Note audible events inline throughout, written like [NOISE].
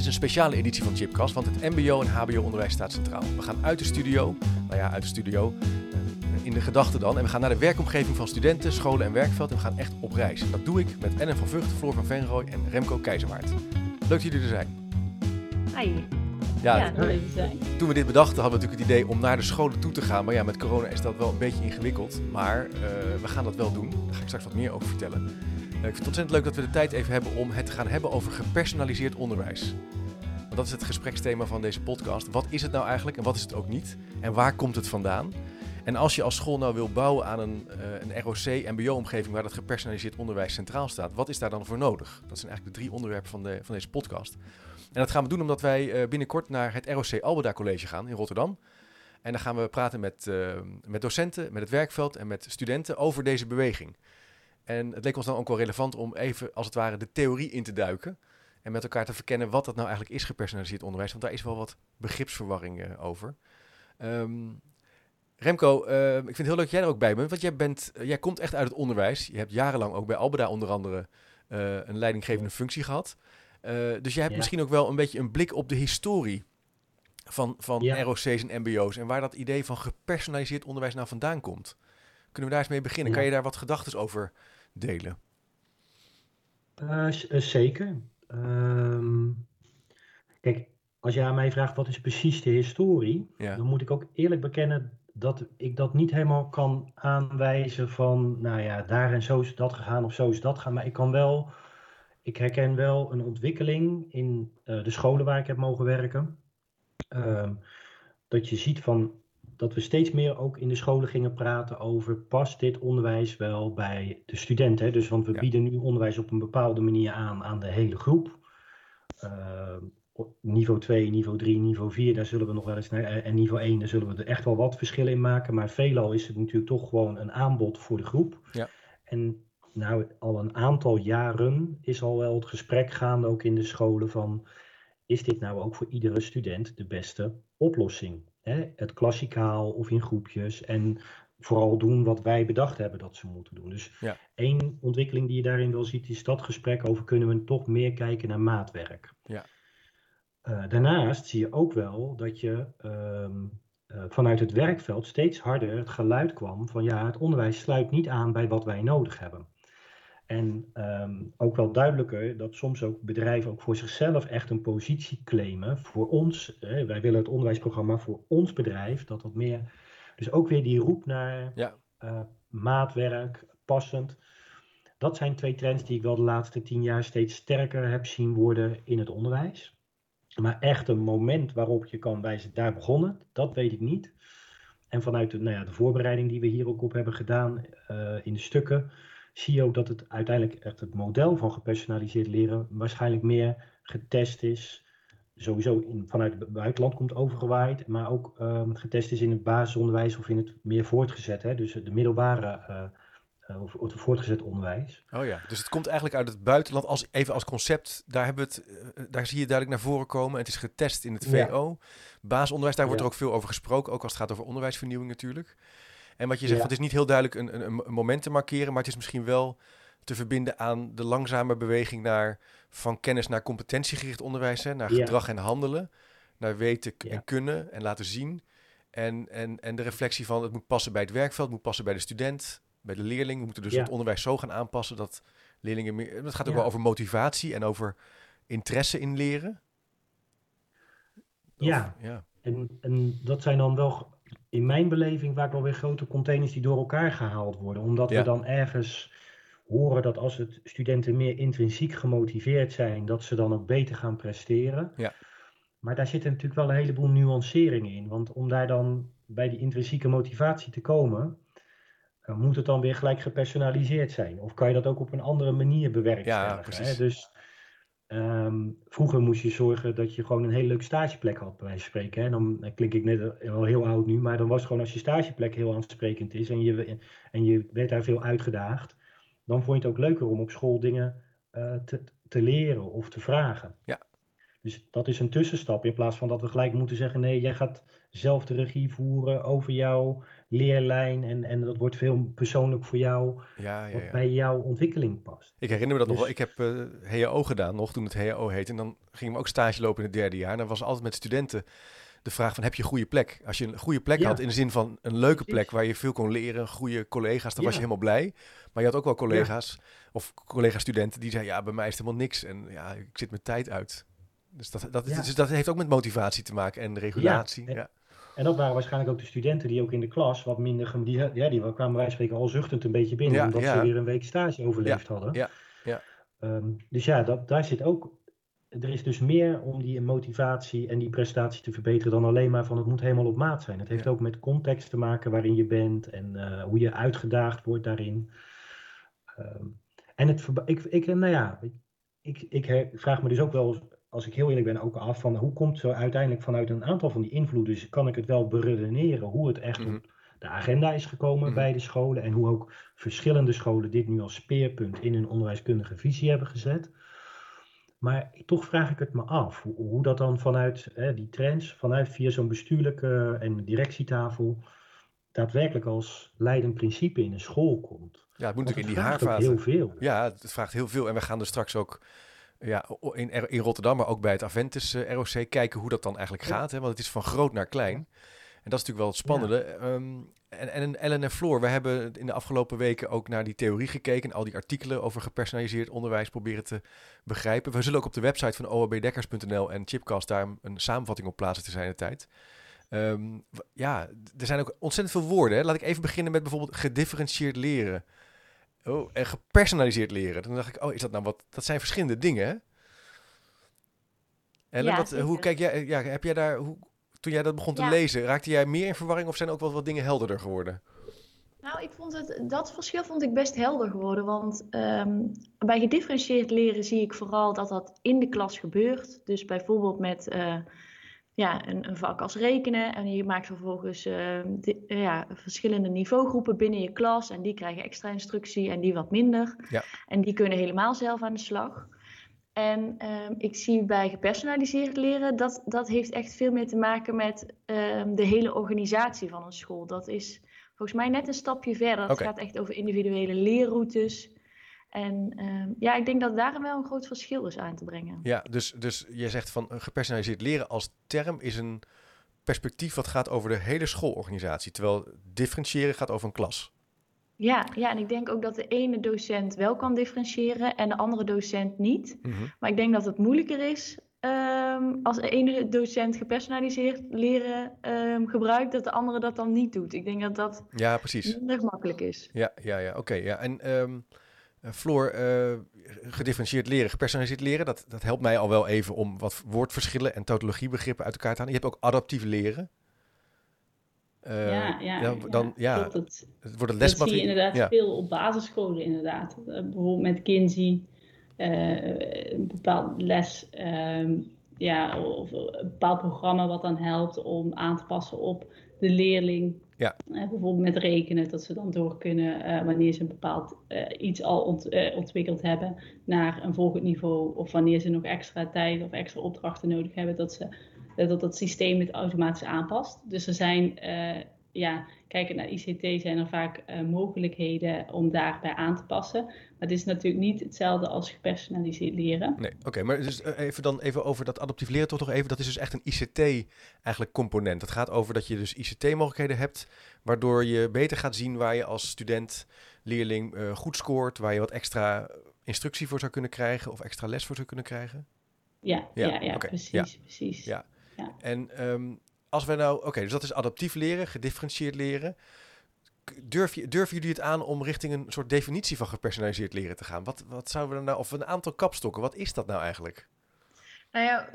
Is een speciale editie van Chipcast, want het mbo- en hbo-onderwijs staat centraal. We gaan uit de studio, nou ja, uit de studio, eh, in de gedachten dan. En we gaan naar de werkomgeving van studenten, scholen en werkveld. En we gaan echt op reis. En dat doe ik met Ellen van Vught, Floor van Venrooy en Remco Keizerwaard. Leuk dat jullie er zijn. Hi. Ja, Ja, dat leuk te zijn. Toen we dit bedachten hadden we natuurlijk het idee om naar de scholen toe te gaan. Maar ja, met corona is dat wel een beetje ingewikkeld. Maar eh, we gaan dat wel doen. Daar ga ik straks wat meer over vertellen. Ik vind het ontzettend leuk dat we de tijd even hebben om het te gaan hebben over gepersonaliseerd onderwijs. Want dat is het gespreksthema van deze podcast. Wat is het nou eigenlijk en wat is het ook niet? En waar komt het vandaan? En als je als school nou wil bouwen aan een, eh, een ROC, MBO-omgeving waar dat gepersonaliseerd onderwijs centraal staat, wat is daar dan voor nodig? Dat zijn eigenlijk de drie onderwerpen van, de, van deze podcast. En dat gaan we doen omdat wij eh, binnenkort naar het ROC Albeda College gaan in Rotterdam. En dan gaan we praten met, eh, met docenten, met het werkveld en met studenten over deze beweging. En het leek ons dan ook wel relevant om even, als het ware, de theorie in te duiken. En met elkaar te verkennen wat dat nou eigenlijk is, gepersonaliseerd onderwijs. Want daar is wel wat begripsverwarring eh, over. Ehm, Remco, eh, ik vind het heel leuk dat jij er ook bij bent. Want jij, bent, eh, jij komt echt uit het onderwijs. Je hebt jarenlang ook bij Albeda onder andere eh, een leidinggevende functie gehad. Eh, dus jij hebt Ja. misschien ook wel een beetje een blik op de historie van, van Ja. ROC's en MBO's. En waar dat idee van gepersonaliseerd onderwijs nou vandaan komt. Kunnen we daar eens mee beginnen? Ja. Kan je daar wat gedachten over delen? Eh, eh, zeker. Ehm, kijk, als je aan mij vraagt wat is precies de historie, Ja. dan moet ik ook eerlijk bekennen dat ik dat niet helemaal kan aanwijzen van, nou ja, daar en zo is dat gegaan of zo is dat gegaan. Maar ik kan wel, ik herken wel een ontwikkeling in eh, de scholen waar ik heb mogen werken. Ehm, dat je ziet van dat we steeds meer ook in de scholen gingen praten over past dit onderwijs wel bij de studenten. Hè? Dus want we Ja. bieden nu onderwijs op een bepaalde manier aan aan de hele groep. Op niveau 2, niveau 3, niveau 4, daar zullen we nog wel eens naar. En niveau 1, daar zullen we er echt wel wat verschillen in maken. Maar veelal is het natuurlijk toch gewoon een aanbod voor de groep. Ja. En nou, al een aantal jaren is al wel het gesprek gaande, ook in de scholen, van is dit nou ook voor iedere student de beste oplossing? Hè? Het klassikaal of in groepjes en vooral doen wat wij bedacht hebben dat ze moeten doen. Dus Ja. één ontwikkeling die je daarin wel ziet, is dat gesprek over kunnen we toch meer kijken naar maatwerk. Ja. Eh, daarnaast zie je ook wel dat je ehm, eh, vanuit het werkveld steeds harder het geluid kwam van ja, het onderwijs sluit niet aan bij wat wij nodig hebben. En ehm, ook wel duidelijker dat soms ook bedrijven ook voor zichzelf echt een positie claimen. Voor ons, wij willen het onderwijsprogramma voor ons bedrijf, dat wat meer. Dus ook weer die roep naar Ja. eh, maatwerk, passend. Dat zijn twee trends die ik wel de laatste tien jaar steeds sterker heb zien worden in het onderwijs. Maar echt een moment waarop je kan wijzen, daar begonnen, dat weet ik niet. En vanuit de, nou ja, de voorbereiding die we hier ook op hebben gedaan eh, in de stukken, zie je ook dat het uiteindelijk echt het model van gepersonaliseerd leren waarschijnlijk meer getest is. Sowieso in, vanuit het buitenland komt overgewaaid, maar ook ehm, getest is in het basisonderwijs of in het meer voortgezet, hè, dus de middelbare eh, of, of het voortgezet onderwijs. Oh ja, dus het komt eigenlijk uit het buitenland, als, even als concept. Daar, hebben we het, eh, daar zie je duidelijk naar voren komen. Het is getest in het Ja. VO. Basisonderwijs, daar wordt Ja. er ook veel over gesproken, ook als het gaat over onderwijsvernieuwing natuurlijk. En wat je zegt, Ja. het is niet heel duidelijk een, een, een moment te markeren, maar het is misschien wel te verbinden aan de langzame beweging naar van kennis naar competentiegericht onderwijs, hè, naar Ja. gedrag en handelen, naar weten Ja. en kunnen en laten zien. En, en, en de reflectie van het moet passen bij het werkveld, het moet passen bij de student, bij de leerling. We moeten dus Ja. het onderwijs zo gaan aanpassen dat leerlingen meer. Het gaat ook wel over motivatie en over interesse in leren. Of- ja. En, en dat zijn dan wel in mijn beleving vaak wel weer grote containers die door elkaar gehaald worden. Omdat Ja. we dan ergens horen dat als het studenten meer intrinsiek gemotiveerd zijn, dat ze dan ook beter gaan presteren. Ja. Maar daar zitten natuurlijk wel een heleboel nuanceringen in. Want om daar dan bij die intrinsieke motivatie te komen, eh, moet het dan weer gelijk gepersonaliseerd zijn? Of kan je dat ook op een andere manier bewerkstelligen? precies. hè? Dus Ehm, vroeger moest je zorgen dat je gewoon een hele leuke stageplek had, bij wijze van spreken. En dan klink ik net wel heel oud nu, maar dan was het gewoon als je stageplek heel aansprekend is en je, en je werd daar veel uitgedaagd, dan vond je het ook leuker om op school dingen te, te leren of te vragen. Ja. Dus dat is een tussenstap in plaats van dat we gelijk moeten zeggen: nee, jij gaat zelf de regie voeren over jouw leerlijn en, en dat wordt veel persoonlijk voor jou, ja, ja, wat bij jouw ontwikkeling past. Ik herinner me dat nog Dus- wel. Ik heb HAO gedaan nog, toen het HAO heette. En dan gingen we ook stage lopen in het derde jaar. En dan was altijd met studenten de vraag van, heb je een goede plek? Als je een goede plek Ja. had, in de zin van een leuke Precies. plek waar je veel kon leren, goede collega's, dan was je helemaal blij. Maar je had ook wel collega's of collega-studenten die zeiden, ja, bij mij is het helemaal niks. En ja, ik zit mijn tijd uit. Dus dat, dat, Ja. dus dat heeft ook met motivatie te maken en regulatie. en- Ja, En dat waren waarschijnlijk ook de studenten die ook in de klas wat minder, die, ja, die kwamen wij van spreken al zuchtend een beetje binnen, Ja, omdat ze weer een week stage overleefd hadden. ja, ja. Ehm, dus ja, dat, daar zit ook, er is dus meer om die motivatie en die prestatie te verbeteren dan alleen maar van het moet helemaal op maat zijn. Het heeft ook met context te maken waarin je bent en eh, hoe je uitgedaagd wordt daarin. Ehm, en het, ik, ik, nou ja, ik, ik, vraag me dus ook wel, als ik heel eerlijk ben, ook af van hoe komt zo uiteindelijk vanuit een aantal van die invloeden, dus kan ik het wel beredeneren hoe het echt Mhm. op de agenda is gekomen Mhm. bij de scholen en hoe ook verschillende scholen dit nu als speerpunt in hun onderwijskundige visie hebben gezet. Maar toch vraag ik het me af, hoe, hoe dat dan vanuit hè, die trends, vanuit via zo'n bestuurlijke en directietafel, daadwerkelijk als leidend principe in een school komt. ja het moet natuurlijk in die haarvaten. heel veel. Ja, het vraagt heel veel. En we gaan er straks ook ja, in, in Rotterdam, maar ook bij het Aventus eh, ROC kijken hoe dat dan eigenlijk gaat. Hè? Want het is van groot naar klein. En dat is natuurlijk wel het spannende. Ehm, en, en Ellen en Floor, we hebben in de afgelopen weken ook naar die theorie gekeken. En al die artikelen over gepersonaliseerd onderwijs proberen te begrijpen. We zullen ook op de website van oabdekkers.nl en Chipcast daar een samenvatting op plaatsen te zijn de tijd. Ehm, ja, er zijn ook ontzettend veel woorden. Hè? Laat ik even beginnen met bijvoorbeeld gedifferentieerd leren. Oh, en gepersonaliseerd leren. Dan dacht ik, oh, is dat nou wat? Dat zijn verschillende dingen, hè? Ja, wat, hoe kijk jij, ja, heb jij daar, hoe, toen jij dat begon te Ja. lezen, raakte jij meer in verwarring of zijn ook wel wat dingen helderder geworden? Nou, ik vond het, dat verschil vond ik best helder geworden. Want ehm, bij gedifferentieerd leren zie ik vooral dat dat in de klas gebeurt. Dus bijvoorbeeld met eh, ja, een, een vak als rekenen. En je maakt vervolgens ehm, eh, ja, verschillende niveaugroepen binnen je klas. En die krijgen extra instructie en die wat minder. Ja. En die kunnen helemaal zelf aan de slag. En ehm, ik zie bij gepersonaliseerd leren, dat, dat heeft echt veel meer te maken met ehm, de hele organisatie van een school. Dat is volgens mij net een stapje verder. Het gaat echt over individuele leerroutes. En ehm, ja, ik denk dat daar wel een groot verschil is aan te brengen. Ja, dus, dus je zegt van eh, gepersonaliseerd leren als term is een perspectief wat gaat over de hele schoolorganisatie. Terwijl differentiëren gaat over een klas. Ja, ja, en ik denk ook dat de ene docent wel kan differentiëren en de andere docent niet. Mhm. Maar ik denk dat het moeilijker is ehm, als de ene docent gepersonaliseerd leren ehm, gebruikt, dat de andere dat dan niet doet. Ik denk dat dat Ja, precies. minder gemakkelijk is. Ja, ja, ja. Oké, ja. En eh, Floor, eh, gedifferentieerd leren, gepersonaliseerd leren, dat, dat helpt mij al wel even om wat woordverschillen en tautologiebegrippen uit elkaar te halen. Je hebt ook adaptief leren. Eh, ja, ja, dan, dan, ja, het wordt het dat zie je lesmateriaal. inderdaad Ja. veel op basisscholen inderdaad. Bijvoorbeeld met Kinsey, een bepaald les, ehm, ja, of een bepaald programma wat dan helpt om aan te passen op de leerling. Ja. Eh, bijvoorbeeld met rekenen, dat ze dan door kunnen eh, wanneer ze een bepaald eh, iets al ont- ontwikkeld hebben naar een volgend niveau. Of wanneer ze nog extra tijd of extra opdrachten nodig hebben, dat, ze, dat dat systeem het automatisch aanpast. Dus er zijn, ja, kijkend naar ICT zijn er vaak mogelijkheden om daarbij aan te passen. Het is natuurlijk niet hetzelfde als gepersonaliseerd leren. Nee, oké, maar dus eh, even dan even over dat adaptief leren toch nog even. Dat is dus echt een ICT eigenlijk component. Het gaat over dat je dus ICT mogelijkheden hebt, waardoor je beter gaat zien waar je als student, leerling eh, goed scoort, waar je wat extra instructie voor zou kunnen krijgen of extra les voor zou kunnen krijgen. Ja, Ja, ja, ja, precies, ja. precies. Ja. En ehm, als wij nou, oké, dus dat is adaptief leren, gedifferentieerd leren. Durf je, durven jullie het aan om richting een soort definitie van gepersonaliseerd leren te gaan? Wat, wat zouden we dan nou, of een aantal kapstokken, wat is dat nou eigenlijk? Nou ja,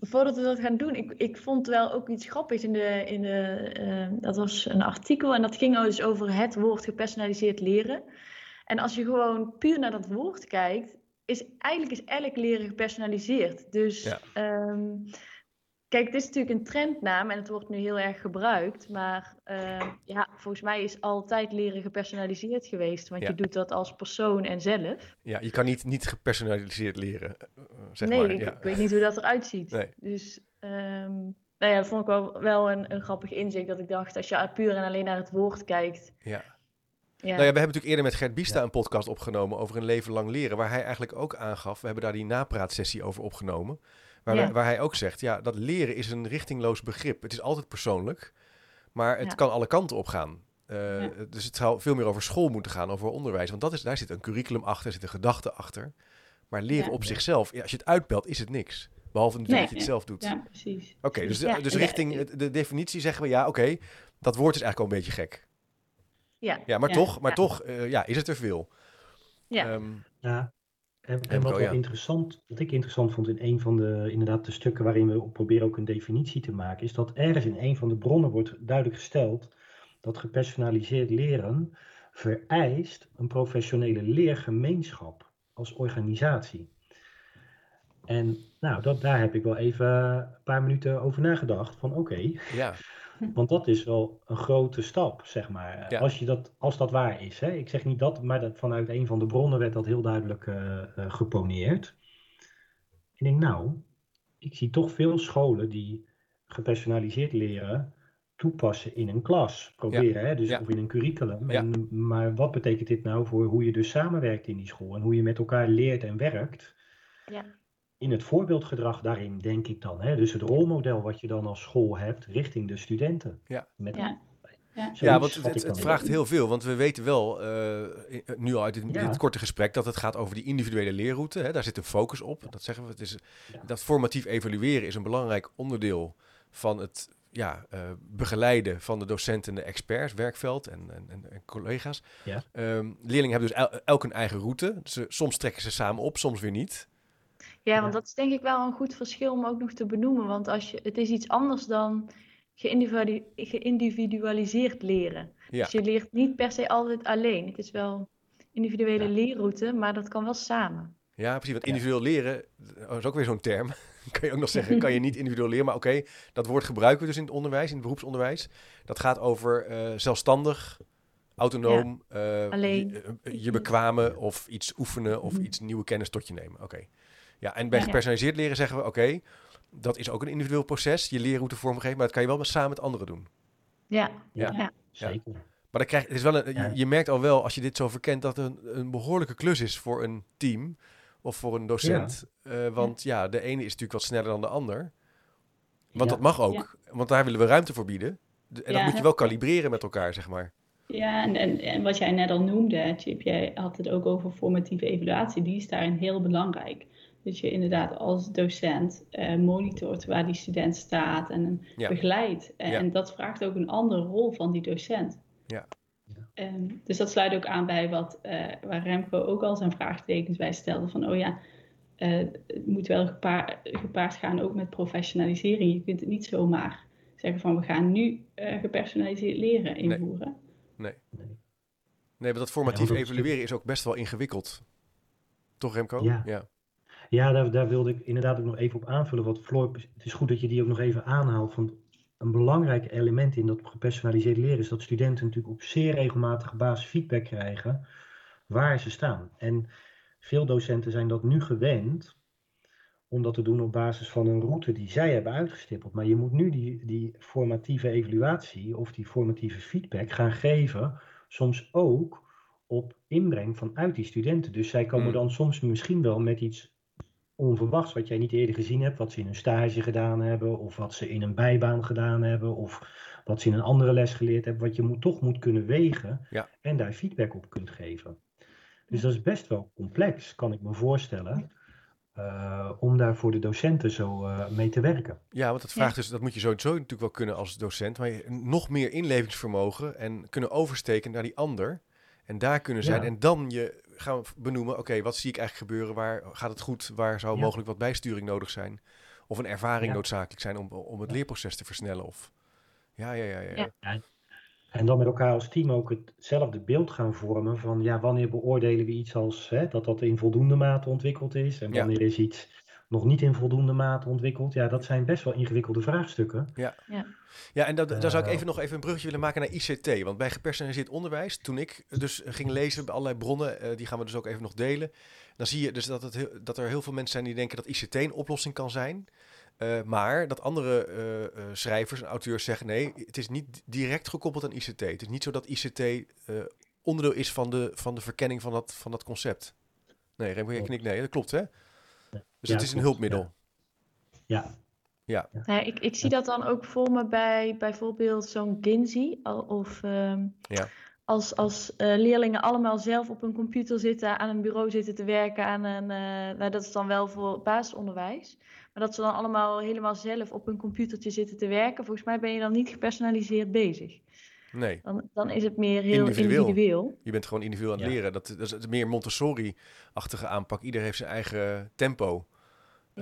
voordat we dat gaan doen, ik, ik vond wel ook iets grappigs in de, in de eh, dat was een artikel en dat ging dus over het woord gepersonaliseerd leren. En als je gewoon puur naar dat woord kijkt, is eigenlijk is elk leren gepersonaliseerd. Dus Ja. ehm, kijk, het is natuurlijk een trendnaam en het wordt nu heel erg gebruikt. Maar ehm, ja, volgens mij is altijd leren gepersonaliseerd geweest. Want Ja. je doet dat als persoon en zelf. Ja, je kan niet, niet gepersonaliseerd leren, eh, zeg nee, maar. ik, ja. ik weet niet hoe dat eruit ziet. Nee. Dus ehm, nou ja, dat vond ik wel, wel een, een grappig inzicht. Dat ik dacht, als je puur en alleen naar het woord kijkt. Ja. Ja, Nou ja, we hebben natuurlijk eerder met Gert Biesta Ja. een podcast opgenomen over een leven lang leren, waar hij eigenlijk ook aangaf, we hebben daar die napraatsessie over opgenomen, waar, Ja. waar hij ook zegt, ja, dat leren is een richtingloos begrip. Het is altijd persoonlijk, maar het Ja. kan alle kanten op gaan. Eh, Ja. Dus het zou veel meer over school moeten gaan, over onderwijs, want dat is, daar zit een curriculum achter, zit een gedachte achter. Maar leren Ja. op zichzelf, ja, als je het uitbelt, is het niks. Behalve natuurlijk Nee. dat je het zelf doet. Ja, precies. Oké, dus, dus ja, richting de definitie zeggen we, ja, oké, dat woord is eigenlijk al een beetje gek. ja, Ja, maar Ja. toch, maar Ja. toch eh, ja, is het er veel. ja. Ehm, Ja, en, wat wel ja. interessant, wat ik interessant vond in een van de, inderdaad, de stukken waarin we proberen ook een definitie te maken, is dat ergens in een van de bronnen wordt duidelijk gesteld dat gepersonaliseerd leren vereist een professionele leergemeenschap als organisatie. En nou, dat, daar heb ik wel even een paar minuten over nagedacht. Van oké, ja, want dat is wel een grote stap, zeg maar. Ja. Als, je dat, als dat waar is. Hè? Ik zeg niet dat, maar dat vanuit een van de bronnen werd dat heel duidelijk eh, eh, geponeerd. Ik denk, nou, ik zie toch veel scholen die gepersonaliseerd leren toepassen in een klas. Proberen, hè? Dus, Ja. of in een curriculum. Ja. En, maar wat betekent dit nou voor hoe je dus samenwerkt in die school en hoe je met elkaar leert en werkt? Ja. In het voorbeeldgedrag daarin denk ik dan, hè? dus het rolmodel wat je dan als school hebt richting de studenten. Ja. Met, Ja. Ja. zoiets ja want het, het vraagt heel veel. Want we weten wel, eh, in- nu al uit dit, Ja. dit korte gesprek, dat het gaat over die individuele leerroute. Hè? Daar zit een focus op. Dat zeggen we. Het is, Ja. Dat formatief evalueren is een belangrijk onderdeel van het ja, eh, begeleiden van de docenten en de experts, werkveld en, en, en, en collega's. Ja. Ehm, leerlingen hebben dus el- elk een eigen route. Ze, soms trekken ze samen op, soms weer niet. Ja, Ja. want dat is denk ik wel een goed verschil om ook nog te benoemen. Want als je, het is iets anders dan geïndividu- geïndividualiseerd leren. Ja. Dus je leert niet per se altijd alleen. Het is wel individuele Ja. leerroute, maar dat kan wel samen. Ja, precies. Want Ja. individueel leren dat is ook weer zo'n term. [LAUGHS] kan je ook nog zeggen, [LAUGHS] kan je niet individueel leren. Maar oké, dat woord gebruiken we dus in het onderwijs, in het beroepsonderwijs. Dat gaat over eh, zelfstandig, autonoom, eh, Alleen. Je, eh, je bekwamen of iets oefenen of Mhm. iets nieuwe kennis tot je nemen. Oké. Ja, en bij gepersonaliseerd leren zeggen we, oké, dat is ook een individueel proces. Je leerroute vormgeven, maar dat kan je wel met, samen met anderen doen. Ja, Ja, Ja. zeker. Maar dan krijg, het is wel een, Ja. je, je merkt al wel, als je dit zo verkent, dat het een, een behoorlijke klus is voor een team of voor een docent. Eh, want ja. de ene is natuurlijk wat sneller dan de ander. Want Ja. dat mag ook, want daar willen we ruimte voor bieden. De- En dat moet je wel kalibreren met elkaar, zeg maar. Ja, en, en, en wat jij net al noemde, Chip, jij had het ook over formatieve evaluatie, die is daarin heel belangrijk. Dat je inderdaad als docent eh, monitort waar die student staat en hem Ja. begeleidt. En, Ja. en dat vraagt ook een andere rol van die docent. Ja. Ja. Ehm, dus dat sluit ook aan bij wat, eh, waar Remco ook al zijn vraagtekens bij stelde. Van, oh ja, eh, het moet wel gepaard, gepaard gaan ook met professionalisering. Je kunt het niet zomaar zeggen van, we gaan nu eh, gepersonaliseerd leren invoeren. Nee, Nee. want dat formatief want dat is evalueren is ook best wel ingewikkeld. Toch, Remco? Ja. Ja. Daar, daar wilde ik inderdaad ook nog even op aanvullen. Wat Floor, het is goed dat je die ook nog even aanhaalt. Van een belangrijk element in dat gepersonaliseerd leren is dat studenten natuurlijk op zeer regelmatige basis feedback krijgen waar ze staan. En veel docenten zijn dat nu gewend om dat te doen op basis van een route die zij hebben uitgestippeld. Maar je moet nu die, die formatieve evaluatie of die formatieve feedback gaan geven, soms ook op inbreng vanuit die studenten. Dus zij komen Hmm. dan soms misschien wel met iets onverwachts wat jij niet eerder gezien hebt, wat ze in een stage gedaan hebben, of wat ze in een bijbaan gedaan hebben, of wat ze in een andere les geleerd hebben, wat je moet, toch moet kunnen wegen Ja. en daar feedback op kunt geven. Dus dat is best wel complex, kan ik me voorstellen, eh, om daar voor de docenten zo eh, mee te werken. Ja, want dat vraagt dus, dat moet je sowieso natuurlijk wel kunnen als docent, maar je- nog meer inlevingsvermogen en kunnen oversteken naar die ander en daar kunnen zijn Ja. en dan je gaan benoemen, oké, wat zie ik eigenlijk gebeuren, waar gaat het goed, waar zou Ja. mogelijk wat bijsturing nodig zijn of een ervaring Ja. noodzakelijk zijn om, om het Ja. leerproces te versnellen of ja, ja, ja, ja. Ja. En dan met elkaar als team ook hetzelfde beeld gaan vormen van ja, wanneer beoordelen we iets als hè, dat dat in voldoende mate ontwikkeld is en wanneer is iets nog niet in voldoende mate ontwikkeld. Ja, dat zijn best wel ingewikkelde vraagstukken. Ja, ja. ja en dat, daar zou ik even nog even een bruggetje willen maken naar ICT. Want bij gepersonaliseerd onderwijs, toen ik dus ging lezen bij allerlei bronnen, uh, die gaan we dus ook even nog delen. Dan zie je dus dat, het, dat er heel veel mensen zijn die denken dat ICT een oplossing kan zijn. Uh, maar dat andere uh, uh, schrijvers en auteurs zeggen: nee, het is niet direct gekoppeld aan ICT. Het is niet zo dat ICT onderdeel is van de, van de verkenning van dat, van dat concept. Nee, Remco, knikt nee, dat klopt hè? Dus het is een hulpmiddel. Ja. Ja. ja. ik, ik zie dat dan ook voor me bij bijvoorbeeld zo'n Ginzi. Of um, ja. als, als leerlingen allemaal zelf op een computer zitten, aan een bureau zitten te werken. Aan een, nou, dat is dan wel voor basisonderwijs. Maar dat ze dan allemaal helemaal zelf op een computertje zitten te werken. Volgens mij ben je dan niet gepersonaliseerd bezig. Nee. Dan, dan is het meer heel individueel. Je bent gewoon individueel aan het leren. Dat, dat is meer Montessori-achtige aanpak. Ieder heeft zijn eigen tempo.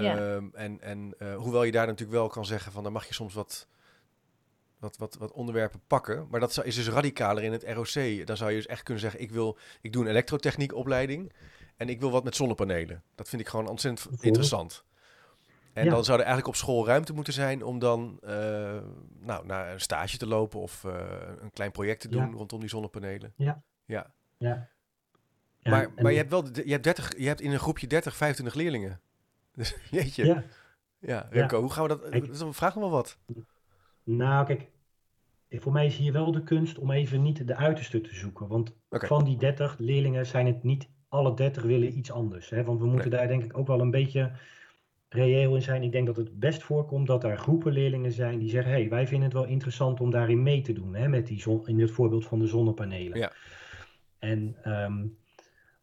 Ja. Ehm, en en uh, hoewel je daar natuurlijk wel kan zeggen van... dan mag je soms wat, wat, wat, wat onderwerpen pakken. Maar dat is dus radicaler in het ROC. Dan zou je dus echt kunnen zeggen... ik, wil, ik doe een elektrotechniek opleiding... en ik wil wat met zonnepanelen. Dat vind ik gewoon ontzettend interessant. En dan zou er eigenlijk op school ruimte moeten zijn om dan uh, nou, naar een stage te lopen of uh, een klein project te doen rondom die zonnepanelen. Ja. Ja. ja. maar maar je hebt wel je hebt 30, je hebt in een groepje 30, 25 leerlingen. Dus [LAUGHS] jeetje. Ja. Ja, Remco, hoe gaan we dat? Ik, vraag me wel wat. Nou, kijk, voor mij is hier wel de kunst om even niet de uiterste te zoeken. Want van die 30 leerlingen zijn het niet alle 30 willen iets anders. Hè? Want we moeten daar denk ik ook wel een beetje reëel in zijn. Ik denk dat het best voorkomt dat er groepen leerlingen zijn die zeggen: hey, wij vinden het wel interessant om daarin mee te doen. Hè, met die zon, in het voorbeeld van de zonnepanelen. Ja. En, ehm,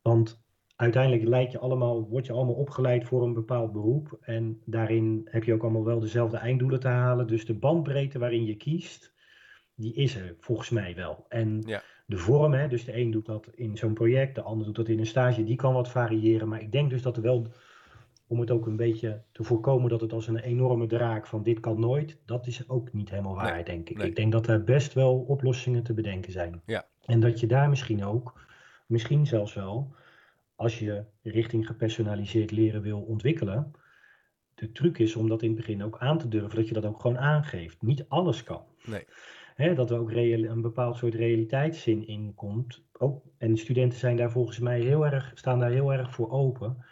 want uiteindelijk lijkt je allemaal, word je allemaal opgeleid voor een bepaald beroep. En daarin heb je ook allemaal wel dezelfde einddoelen te halen. Dus de bandbreedte waarin je kiest, die is er volgens mij wel. En ja. de vorm, hè, dus de een doet dat in zo'n project, de ander doet dat in een stage, die kan wat variëren. Maar ik denk dus dat er wel om het ook een beetje te voorkomen dat het als een enorme draak van dit kan nooit, dat is ook niet helemaal waar, denk ik. Ik denk dat er best wel oplossingen te bedenken zijn. Ja. En dat je daar misschien ook, misschien zelfs wel, als je richting gepersonaliseerd leren wil ontwikkelen, de truc is om dat in het begin ook aan te durven, dat je dat ook gewoon aangeeft. Niet alles kan. Nee. dat er ook een bepaald soort realiteitszin in komt. Ook, en studenten zijn daar volgens mij heel erg, staan daar heel erg voor open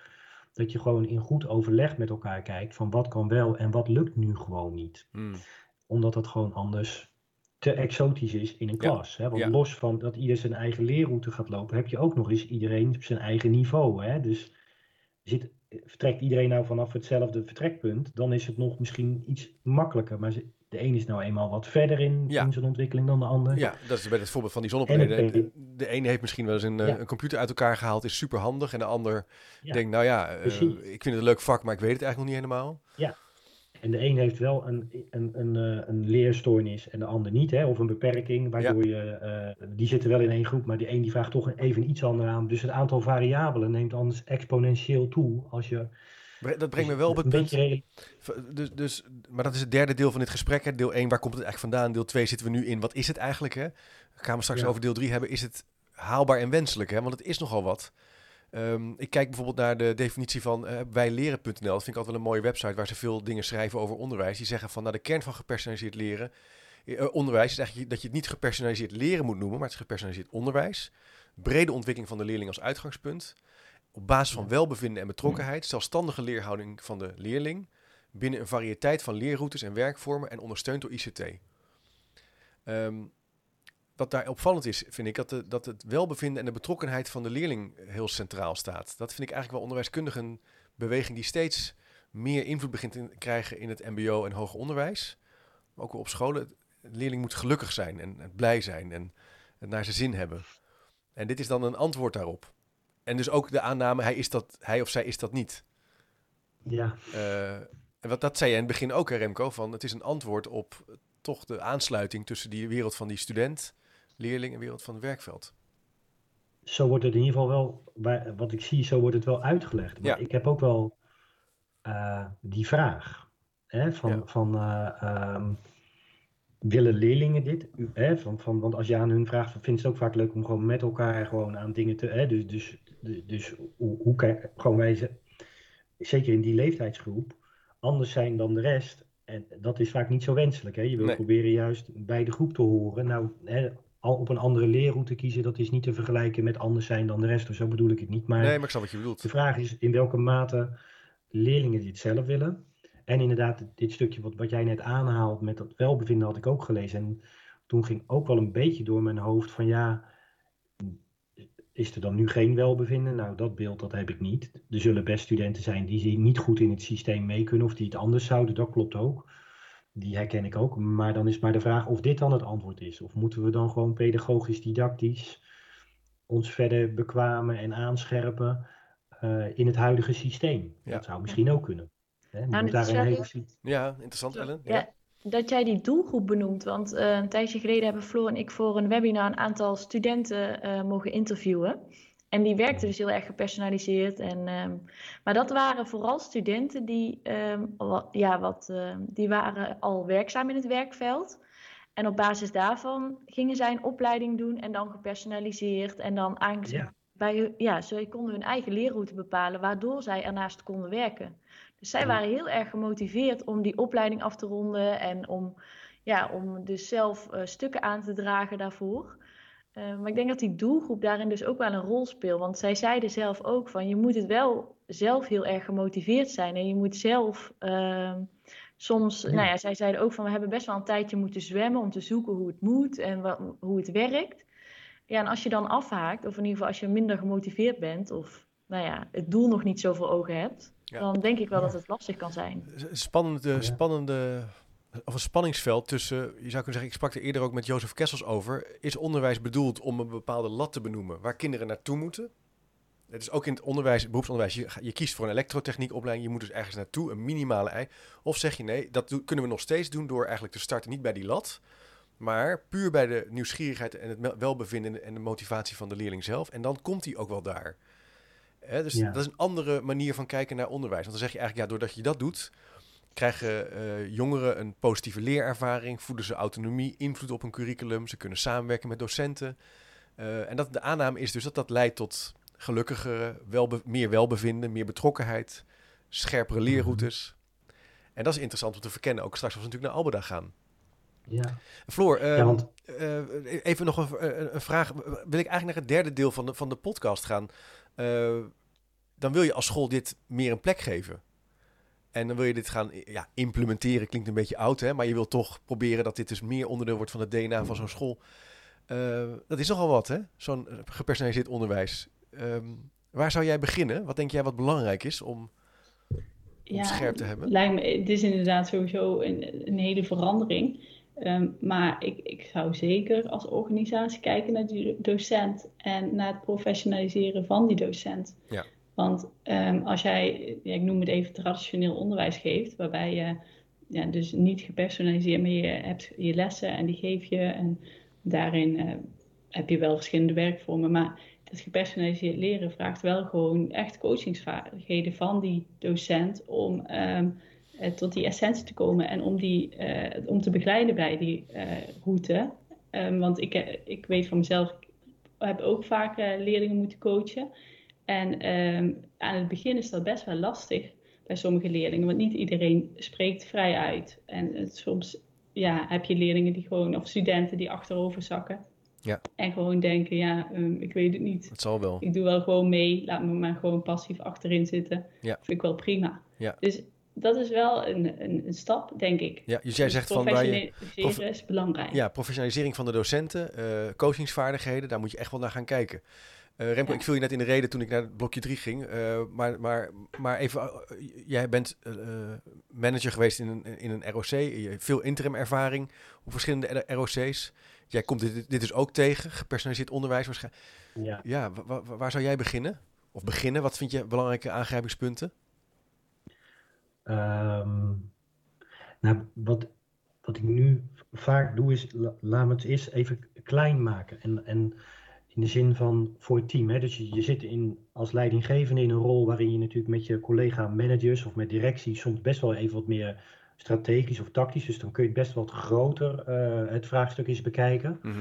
dat je gewoon in goed overleg met elkaar kijkt van wat kan wel en wat lukt nu gewoon niet. Hmm. Omdat het gewoon anders te exotisch is in een klas. Hè? Want los van dat ieder zijn eigen leerroute gaat lopen, heb je ook nog eens iedereen op zijn eigen niveau. Hè? Dus zit, vertrekt iedereen nou vanaf hetzelfde vertrekpunt, dan is het nog misschien iets makkelijker. Maar de een is nou eenmaal wat verder in, in zijn ontwikkeling dan de ander. Ja, dat is bij het voorbeeld van die zonnepanelen. De, de ene heeft misschien wel eens een, eh, een, computer uit elkaar gehaald, is super handig. En de ander denkt, nou ja, uh, ik vind het een leuk vak, maar ik weet het eigenlijk nog niet helemaal. Ja, en de een heeft wel een, een, een, eh, een leerstoornis en de ander niet. Hè? Of een beperking, waardoor je, die zitten wel in één groep, maar die een die vraagt toch even iets anders aan. Dus het aantal variabelen neemt anders exponentieel toe als je dat brengt me wel op het punt. Dus, dus, maar dat is het derde deel van dit gesprek. Hè. Deel 1, waar komt het eigenlijk vandaan? Deel 2 zitten we nu in. Wat is het eigenlijk? Hè? Gaan we straks over deel 3 hebben. Is het haalbaar en wenselijk? Hè? Want het is nogal wat. Um, ik kijk bijvoorbeeld naar de definitie van uh, wijleren.nl. Dat vind ik altijd wel een mooie website waar ze veel dingen schrijven over onderwijs. Die zeggen van nou, de kern van gepersonaliseerd leren. Uh, onderwijs is eigenlijk dat je het niet gepersonaliseerd leren moet noemen, maar het is gepersonaliseerd onderwijs. Brede ontwikkeling van de leerling als uitgangspunt op basis van welbevinden en betrokkenheid, zelfstandige leerhouding van de leerling binnen een variëteit van leerroutes en werkvormen en ondersteund door ICT. Um, wat daar opvallend is, vind ik, dat, de, dat het welbevinden en de betrokkenheid van de leerling heel centraal staat. Dat vind ik eigenlijk wel onderwijskundig een beweging die steeds meer invloed begint te krijgen in het MBO en hoger onderwijs. Maar ook op scholen. De leerling moet gelukkig zijn en, blij zijn en het naar zijn zin hebben. En dit is dan een antwoord daarop. En dus ook de aanname, hij, is dat, hij of zij is dat niet. Ja. Uh, en wat dat zei je in het begin ook, Remco, van het is een antwoord op toch de aansluiting tussen die wereld van die student, leerling en wereld van het werkveld. Zo wordt het in ieder geval wel, wat ik zie, zo wordt het wel uitgelegd. Maar ja. ik heb ook wel uh, die vraag. Hè, van, ja. van uh, um, willen leerlingen dit? hè, van, van, want als je aan hun vraagt, vinden ze het ook vaak leuk om gewoon met elkaar gewoon aan dingen te. Hè, dus dus, dus hoe, hoe kan gewoon wij, zeker in die leeftijdsgroep, anders zijn dan de rest. En dat is vaak niet zo wenselijk. Hè? Je wil proberen juist bij de groep te horen. Nou, hè, op een andere leerroute kiezen, dat is niet te vergelijken met anders zijn dan de rest. Dus zo bedoel ik het niet. Maar, nee, maar ik snap wat je bedoelt. De vraag is in welke mate leerlingen dit zelf willen. En inderdaad, dit stukje wat, wat jij net aanhaalt met dat welbevinden had ik ook gelezen. En toen ging ook wel een beetje door mijn hoofd van ja, is er dan nu geen welbevinden? Nou, dat beeld dat heb ik niet. Er zullen best studenten zijn die niet goed in het systeem mee kunnen of die het anders zouden. Dat klopt ook. Die herken ik ook. Maar dan is maar de vraag of dit dan het antwoord is. Of moeten we dan gewoon pedagogisch, didactisch ons verder bekwamen en aanscherpen uh, in het huidige systeem? Ja. Dat zou misschien ook kunnen. Hè? Nou, daar een hele... Ja, interessant Ellen. Ja. Dat jij die doelgroep benoemt, want uh, een tijdje geleden hebben Floor en ik voor een webinar een aantal studenten uh, mogen interviewen. En die werkten dus heel erg gepersonaliseerd. En, um, maar dat waren vooral studenten die, um, ja, wat, uh, die waren al werkzaam in het werkveld. En op basis daarvan gingen zij een opleiding doen en dan gepersonaliseerd. En dan eigenlijk ja. bij ja, ze konden hun eigen leerroute bepalen, waardoor zij ernaast konden werken. Dus zij waren heel erg gemotiveerd om die opleiding af te ronden en om, ja, om dus zelf uh, stukken aan te dragen daarvoor. Uh, maar ik denk dat die doelgroep daarin dus ook wel een rol speelt. Want zij zeiden zelf ook van je moet het wel zelf heel erg gemotiveerd zijn. En je moet zelf uh, soms, nou ja, zij zeiden ook van we hebben best wel een tijdje moeten zwemmen om te zoeken hoe het moet en wat, hoe het werkt. Ja, en als je dan afhaakt, of in ieder geval als je minder gemotiveerd bent, of nou ja, het doel nog niet zo voor ogen hebt, dan denk ik wel dat het lastig kan zijn. Spannende, spannende of een spanningsveld tussen, je zou kunnen zeggen, ik sprak er eerder ook met Jozef Kessels over, is onderwijs bedoeld om een bepaalde lat te benoemen waar kinderen naartoe moeten? Het is ook in het onderwijs, beroepsonderwijs, je, je kiest voor een elektrotechniekopleiding, je moet dus ergens naartoe, een minimale ei. Of zeg je nee, dat kunnen we nog steeds doen door eigenlijk te starten niet bij die lat, maar puur bij de nieuwsgierigheid en het welbevinden en de motivatie van de leerling zelf. En dan komt hij ook wel daar. dus dat is een andere manier van kijken naar onderwijs. Want dan zeg je eigenlijk, ja, doordat je dat doet, krijgen uh, jongeren een positieve leerervaring, voeden ze autonomie, invloed op een curriculum, ze kunnen samenwerken met docenten. Uh, en dat, de aanname is dus dat dat leidt tot gelukkigere, welbe, meer welbevinden, meer betrokkenheid, scherpere mhm. leerroutes. En dat is interessant om te verkennen, ook straks als we natuurlijk naar Albeda gaan. Ja. Floor, uh, ja, want... even nog een, een, vraag. Wil ik eigenlijk naar het derde deel van de, van de podcast gaan? dan wil je als school dit meer een plek geven. En dan wil je dit gaan ja, implementeren, klinkt een beetje oud, hè? maar je wilt toch proberen dat dit dus meer onderdeel wordt van het DNA van zo'n school. Uh, dat is nogal wat, hè? Zo'n gepersonaliseerd onderwijs. Um, waar zou jij beginnen? Wat denk jij wat belangrijk is om, om ja, scherp te hebben? Lijkt me, het is inderdaad sowieso een, een hele verandering. Um, maar ik, ik zou zeker als organisatie kijken naar die docent en naar het professionaliseren van die docent. Ja. Want um, als jij, ja, ik noem het even traditioneel onderwijs geeft, waarbij je ja, dus niet gepersonaliseerd, maar je hebt je lessen en die geef je. En daarin uh, heb je wel verschillende werkvormen. Maar het gepersonaliseerd leren vraagt wel gewoon echt coachingsvaardigheden van die docent om um, tot die essentie te komen en om, die, uh, om te begeleiden bij die route. Um, want ik, ik weet van mezelf, ik heb ook vaak leerlingen moeten coachen. En um, aan het begin is dat best wel lastig bij sommige leerlingen, want niet iedereen spreekt vrij uit. En het, soms ja, heb je leerlingen die gewoon, of studenten die achterover zakken. Ja. En gewoon denken, ja, um, ik weet het niet. Het zal wel. Ik doe wel gewoon mee, laat me maar gewoon passief achterin zitten. Ja. Vind ik wel prima. Ja. Dus dat is wel een, een, een, stap, denk ik. Ja, dus jij dus zegt van waar je. is belangrijk. Ja, professionalisering van de docenten, uh, coachingsvaardigheden, daar moet je echt wel naar gaan kijken. Uh, Remco, ik viel je net in de reden toen ik naar blokje 3 ging. Uh, maar, maar, maar even, uh, jij bent manager geweest in een, in een ROC. Je hebt veel interim ervaring op verschillende ROC's. Jij komt dit, dit dus ook tegen, gepersonaliseerd onderwijs waarschijnlijk. Ja, ja waar zou jij beginnen? Of beginnen? Wat vind je belangrijke aangrijpingspunten? Um, nou, wat, wat ik nu vaak doe is, la, laat me het eerst even klein maken. En, en in de zin van voor het team. Hè? Dus je, je zit in, als leidinggevende in een rol waarin je natuurlijk met je collega managers of met directie soms best wel even wat meer strategisch of tactisch. Dus dan kun je het best wat groter uh, het vraagstuk eens bekijken. Mhm.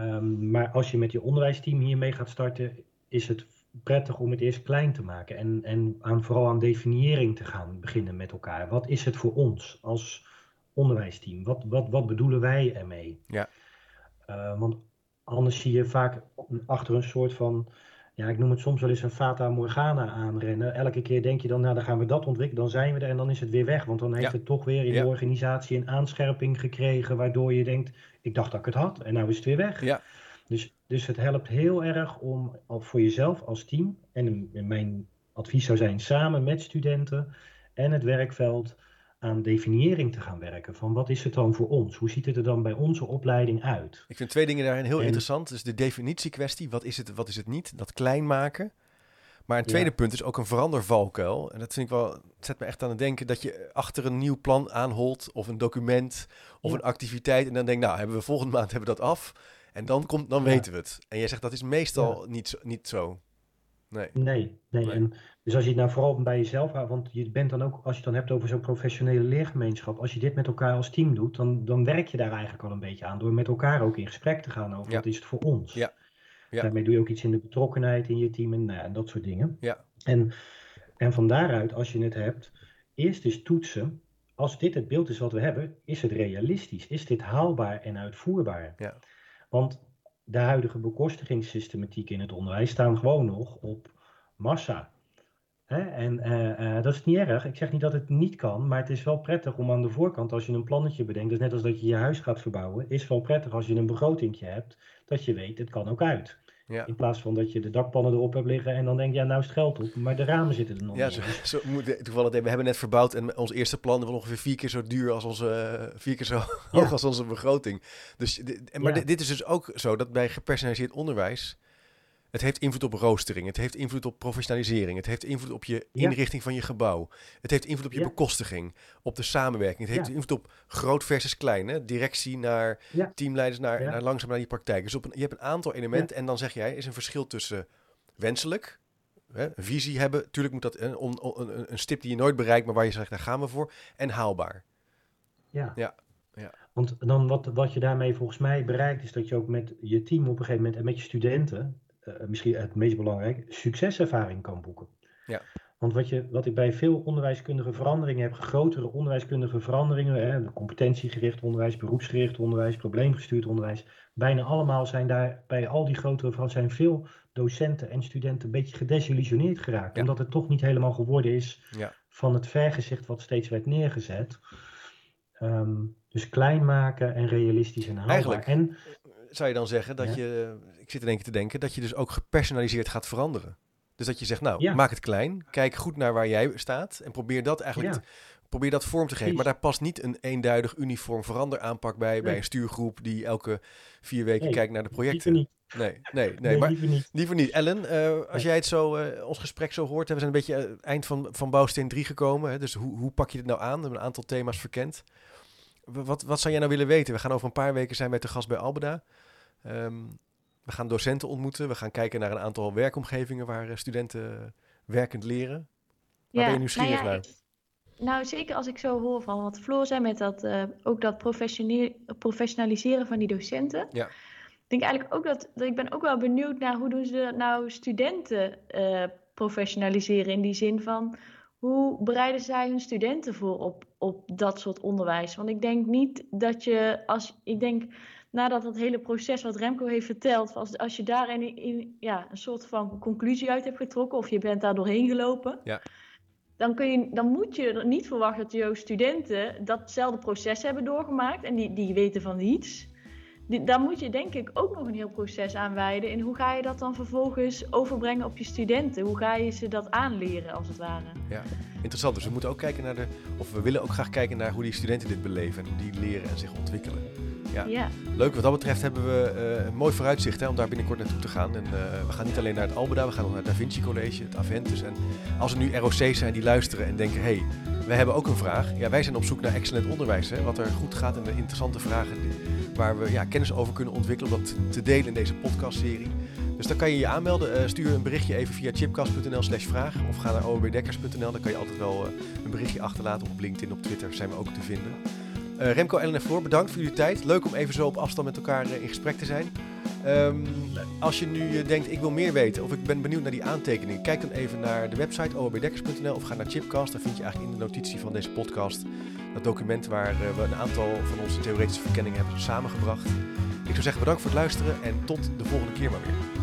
Um, maar als je met je onderwijsteam hiermee gaat starten, is het prettig om het eerst klein te maken. En, en aan, vooral aan definiëring te gaan beginnen met elkaar. Wat is het voor ons als onderwijsteam? Wat, wat, wat bedoelen wij ermee? Ja. Uh, want anders zie je vaak achter een soort van ja, ik noem het soms wel eens een fata morgana aanrennen. Elke keer denk je dan, nou dan gaan we dat ontwikkelen, dan zijn we er en dan is het weer weg. Want dan heeft het toch weer in de organisatie een aanscherping gekregen, waardoor je denkt, ik dacht dat ik het had en nou is het weer weg. Ja. Dus, dus het helpt heel erg om voor jezelf als team, en mijn advies zou zijn samen met studenten en het werkveld, aan definiëring te gaan werken. Van wat is het dan voor ons? Hoe ziet het er dan bij onze opleiding uit? Ik vind twee dingen daarin heel interessant. Dus de definitiekwestie, wat is het, wat is het niet? Dat klein maken. Maar een tweede punt is ook een verandervalkuil. En dat vind ik wel, het zet me echt aan het denken dat je achter een nieuw plan aanholt of een document of een activiteit. En dan denk nou, hebben we volgende maand hebben we dat af. En dan, komt, dan weten we het. En jij zegt dat is meestal niet, niet zo. Nee. Nee, nee. En dus als je het nou vooral bij jezelf houdt, want je bent dan ook, als je het dan hebt over zo'n professionele leergemeenschap, als je dit met elkaar als team doet, dan, dan werk je daar eigenlijk al een beetje aan door met elkaar ook in gesprek te gaan over wat is het voor ons. Ja. ja. Daarmee doe je ook iets in de betrokkenheid in je team en, nou, en dat soort dingen. Ja. En, en van daaruit, als je het hebt, eerst eens toetsen, als dit het beeld is wat we hebben, is het realistisch? Is dit haalbaar en uitvoerbaar? Ja. Want de huidige bekostigingssystematiek in het onderwijs staan gewoon nog op massa. En uh, uh, dat is niet erg. Ik zeg niet dat het niet kan, maar het is wel prettig om aan de voorkant, als je een plannetje bedenkt, dus net als dat je je huis gaat verbouwen, is wel prettig als je een begrotingje hebt, dat je weet, het kan ook uit. Ja. In plaats van dat je de dakpannen erop hebt liggen en dan denk je, ja, nou is het geld op, maar de ramen zitten er nog ja, niet. Zo, zo moet, toevallig, we hebben net verbouwd en ons eerste plan was ongeveer vier keer zo duur als onze, vier keer zo ja. hoog als onze begroting. Dus, maar dit is dus ook zo dat bij gepersonaliseerd onderwijs, het heeft invloed op roostering, het heeft invloed op professionalisering, het heeft invloed op je inrichting van je gebouw, het heeft invloed op je bekostiging, op de samenwerking, het heeft invloed op groot versus klein, hè? directie naar teamleiders, naar, naar langzaam naar die praktijk. Dus op een, je hebt een aantal elementen en dan zeg jij, is een verschil tussen wenselijk, hè, een visie hebben, natuurlijk moet dat een, een, een, stip die je nooit bereikt, maar waar je zegt, daar gaan we voor, en haalbaar. Ja. ja. Want dan wat, wat je daarmee volgens mij bereikt, is dat je ook met je team op een gegeven moment en met je studenten, misschien het meest belangrijk, succeservaring kan boeken. Ja. Want wat, je, wat ik bij veel onderwijskundige veranderingen heb, grotere onderwijskundige veranderingen, hè, competentiegericht onderwijs, beroepsgericht onderwijs, probleemgestuurd onderwijs, bijna allemaal zijn daar bij al die grotere veranderingen, zijn veel docenten en studenten een beetje gedesillusioneerd geraakt. Ja. Omdat het toch niet helemaal geworden is Ja. van het vergezicht wat steeds werd neergezet. Ehm, dus klein maken en realistisch en haalbaar. Eigenlijk En zou je dan zeggen dat Ja. je, ik zit in één keer te denken, dat je dus ook gepersonaliseerd gaat veranderen. Dus dat je zegt, nou, Ja. maak het klein, kijk goed naar waar jij staat en probeer dat eigenlijk, Ja. te- probeer dat vorm te geven. Maar daar past niet een eenduidig uniform veranderaanpak bij, bij een stuurgroep die elke vier weken Nee, kijkt naar de projecten. niet. Nee, nee, nee, Nee, maar liever niet. liever niet. Ellen, eh, als jij het zo, eh, ons gesprek zo hoort, hè, we zijn een beetje het eind van, van bouwsteen 3 gekomen. Hè, dus hoe, hoe pak je dit nou aan? We hebben een aantal thema's verkend. Wat, wat zou jij nou willen weten? We gaan over een paar weken zijn wij te gast bij Albeda. Ehm, we gaan docenten ontmoeten. We gaan kijken naar een aantal werkomgevingen waar eh, studenten werkend leren. Waar ben je nieuwsgierig nou ja, naar? ik- Nou, zeker als ik zo hoor van wat Floor zei met dat, eh, ook dat professionaliseren van die docenten. Ja. Ik denk eigenlijk ook dat, dat ik ben ook wel benieuwd naar hoe doen ze dat nou studenten eh, professionaliseren in die zin van hoe bereiden zij hun studenten voor op, op dat soort onderwijs? Want ik denk niet dat je als ik denk nadat dat hele proces wat Remco heeft verteld, als, als je daar in, in, ja, een soort van conclusie uit hebt getrokken of je bent daar doorheen gelopen, Ja. dan, kun je, dan moet je niet verwachten dat jouw studenten datzelfde proces hebben doorgemaakt en die, die weten van niets. Die, daar moet je denk ik ook nog een heel proces aan wijden. En hoe ga je dat dan vervolgens overbrengen op je studenten? Hoe ga je ze dat aanleren als het ware? Ja, interessant. Dus we moeten ook kijken naar de, of we willen ook graag kijken naar hoe die studenten dit beleven en hoe die leren en zich ontwikkelen. Ja. Ja, Leuk, wat dat betreft hebben we eh, een mooi vooruitzicht hè, om daar binnenkort naartoe te gaan. En eh, we gaan niet alleen naar het Albeda, we gaan ook naar het Da Vinci College, het Aventus. En als er nu ROC's zijn die luisteren en denken, hé, hey, wij hebben ook een vraag. Ja, wij zijn op zoek naar excellent onderwijs, hè, wat er goed gaat en de interessante vragen die- waar we ja, kennis over kunnen ontwikkelen, om dat te delen in deze podcastserie. Dus dan kan je je aanmelden. Uh, stuur een berichtje even via chipcast.nl slash vraag. Of ga naar obdekkers.nl. Dan kan je altijd wel uh, een berichtje achterlaten. Op LinkedIn, op Twitter zijn we ook te vinden. Uh, Remco, Ellen en Floor, bedankt voor jullie tijd. Leuk om even zo op afstand met elkaar in gesprek te zijn. Um, als je nu denkt, ik wil meer weten of ik ben benieuwd naar die aantekeningen, kijk dan even naar de website obdekkers.nl of ga naar Chipcast. Daar vind je eigenlijk in de notitie van deze podcast dat document waar we een aantal van onze theoretische verkenningen hebben samengebracht. Ik zou zeggen bedankt voor het luisteren en tot de volgende keer maar weer.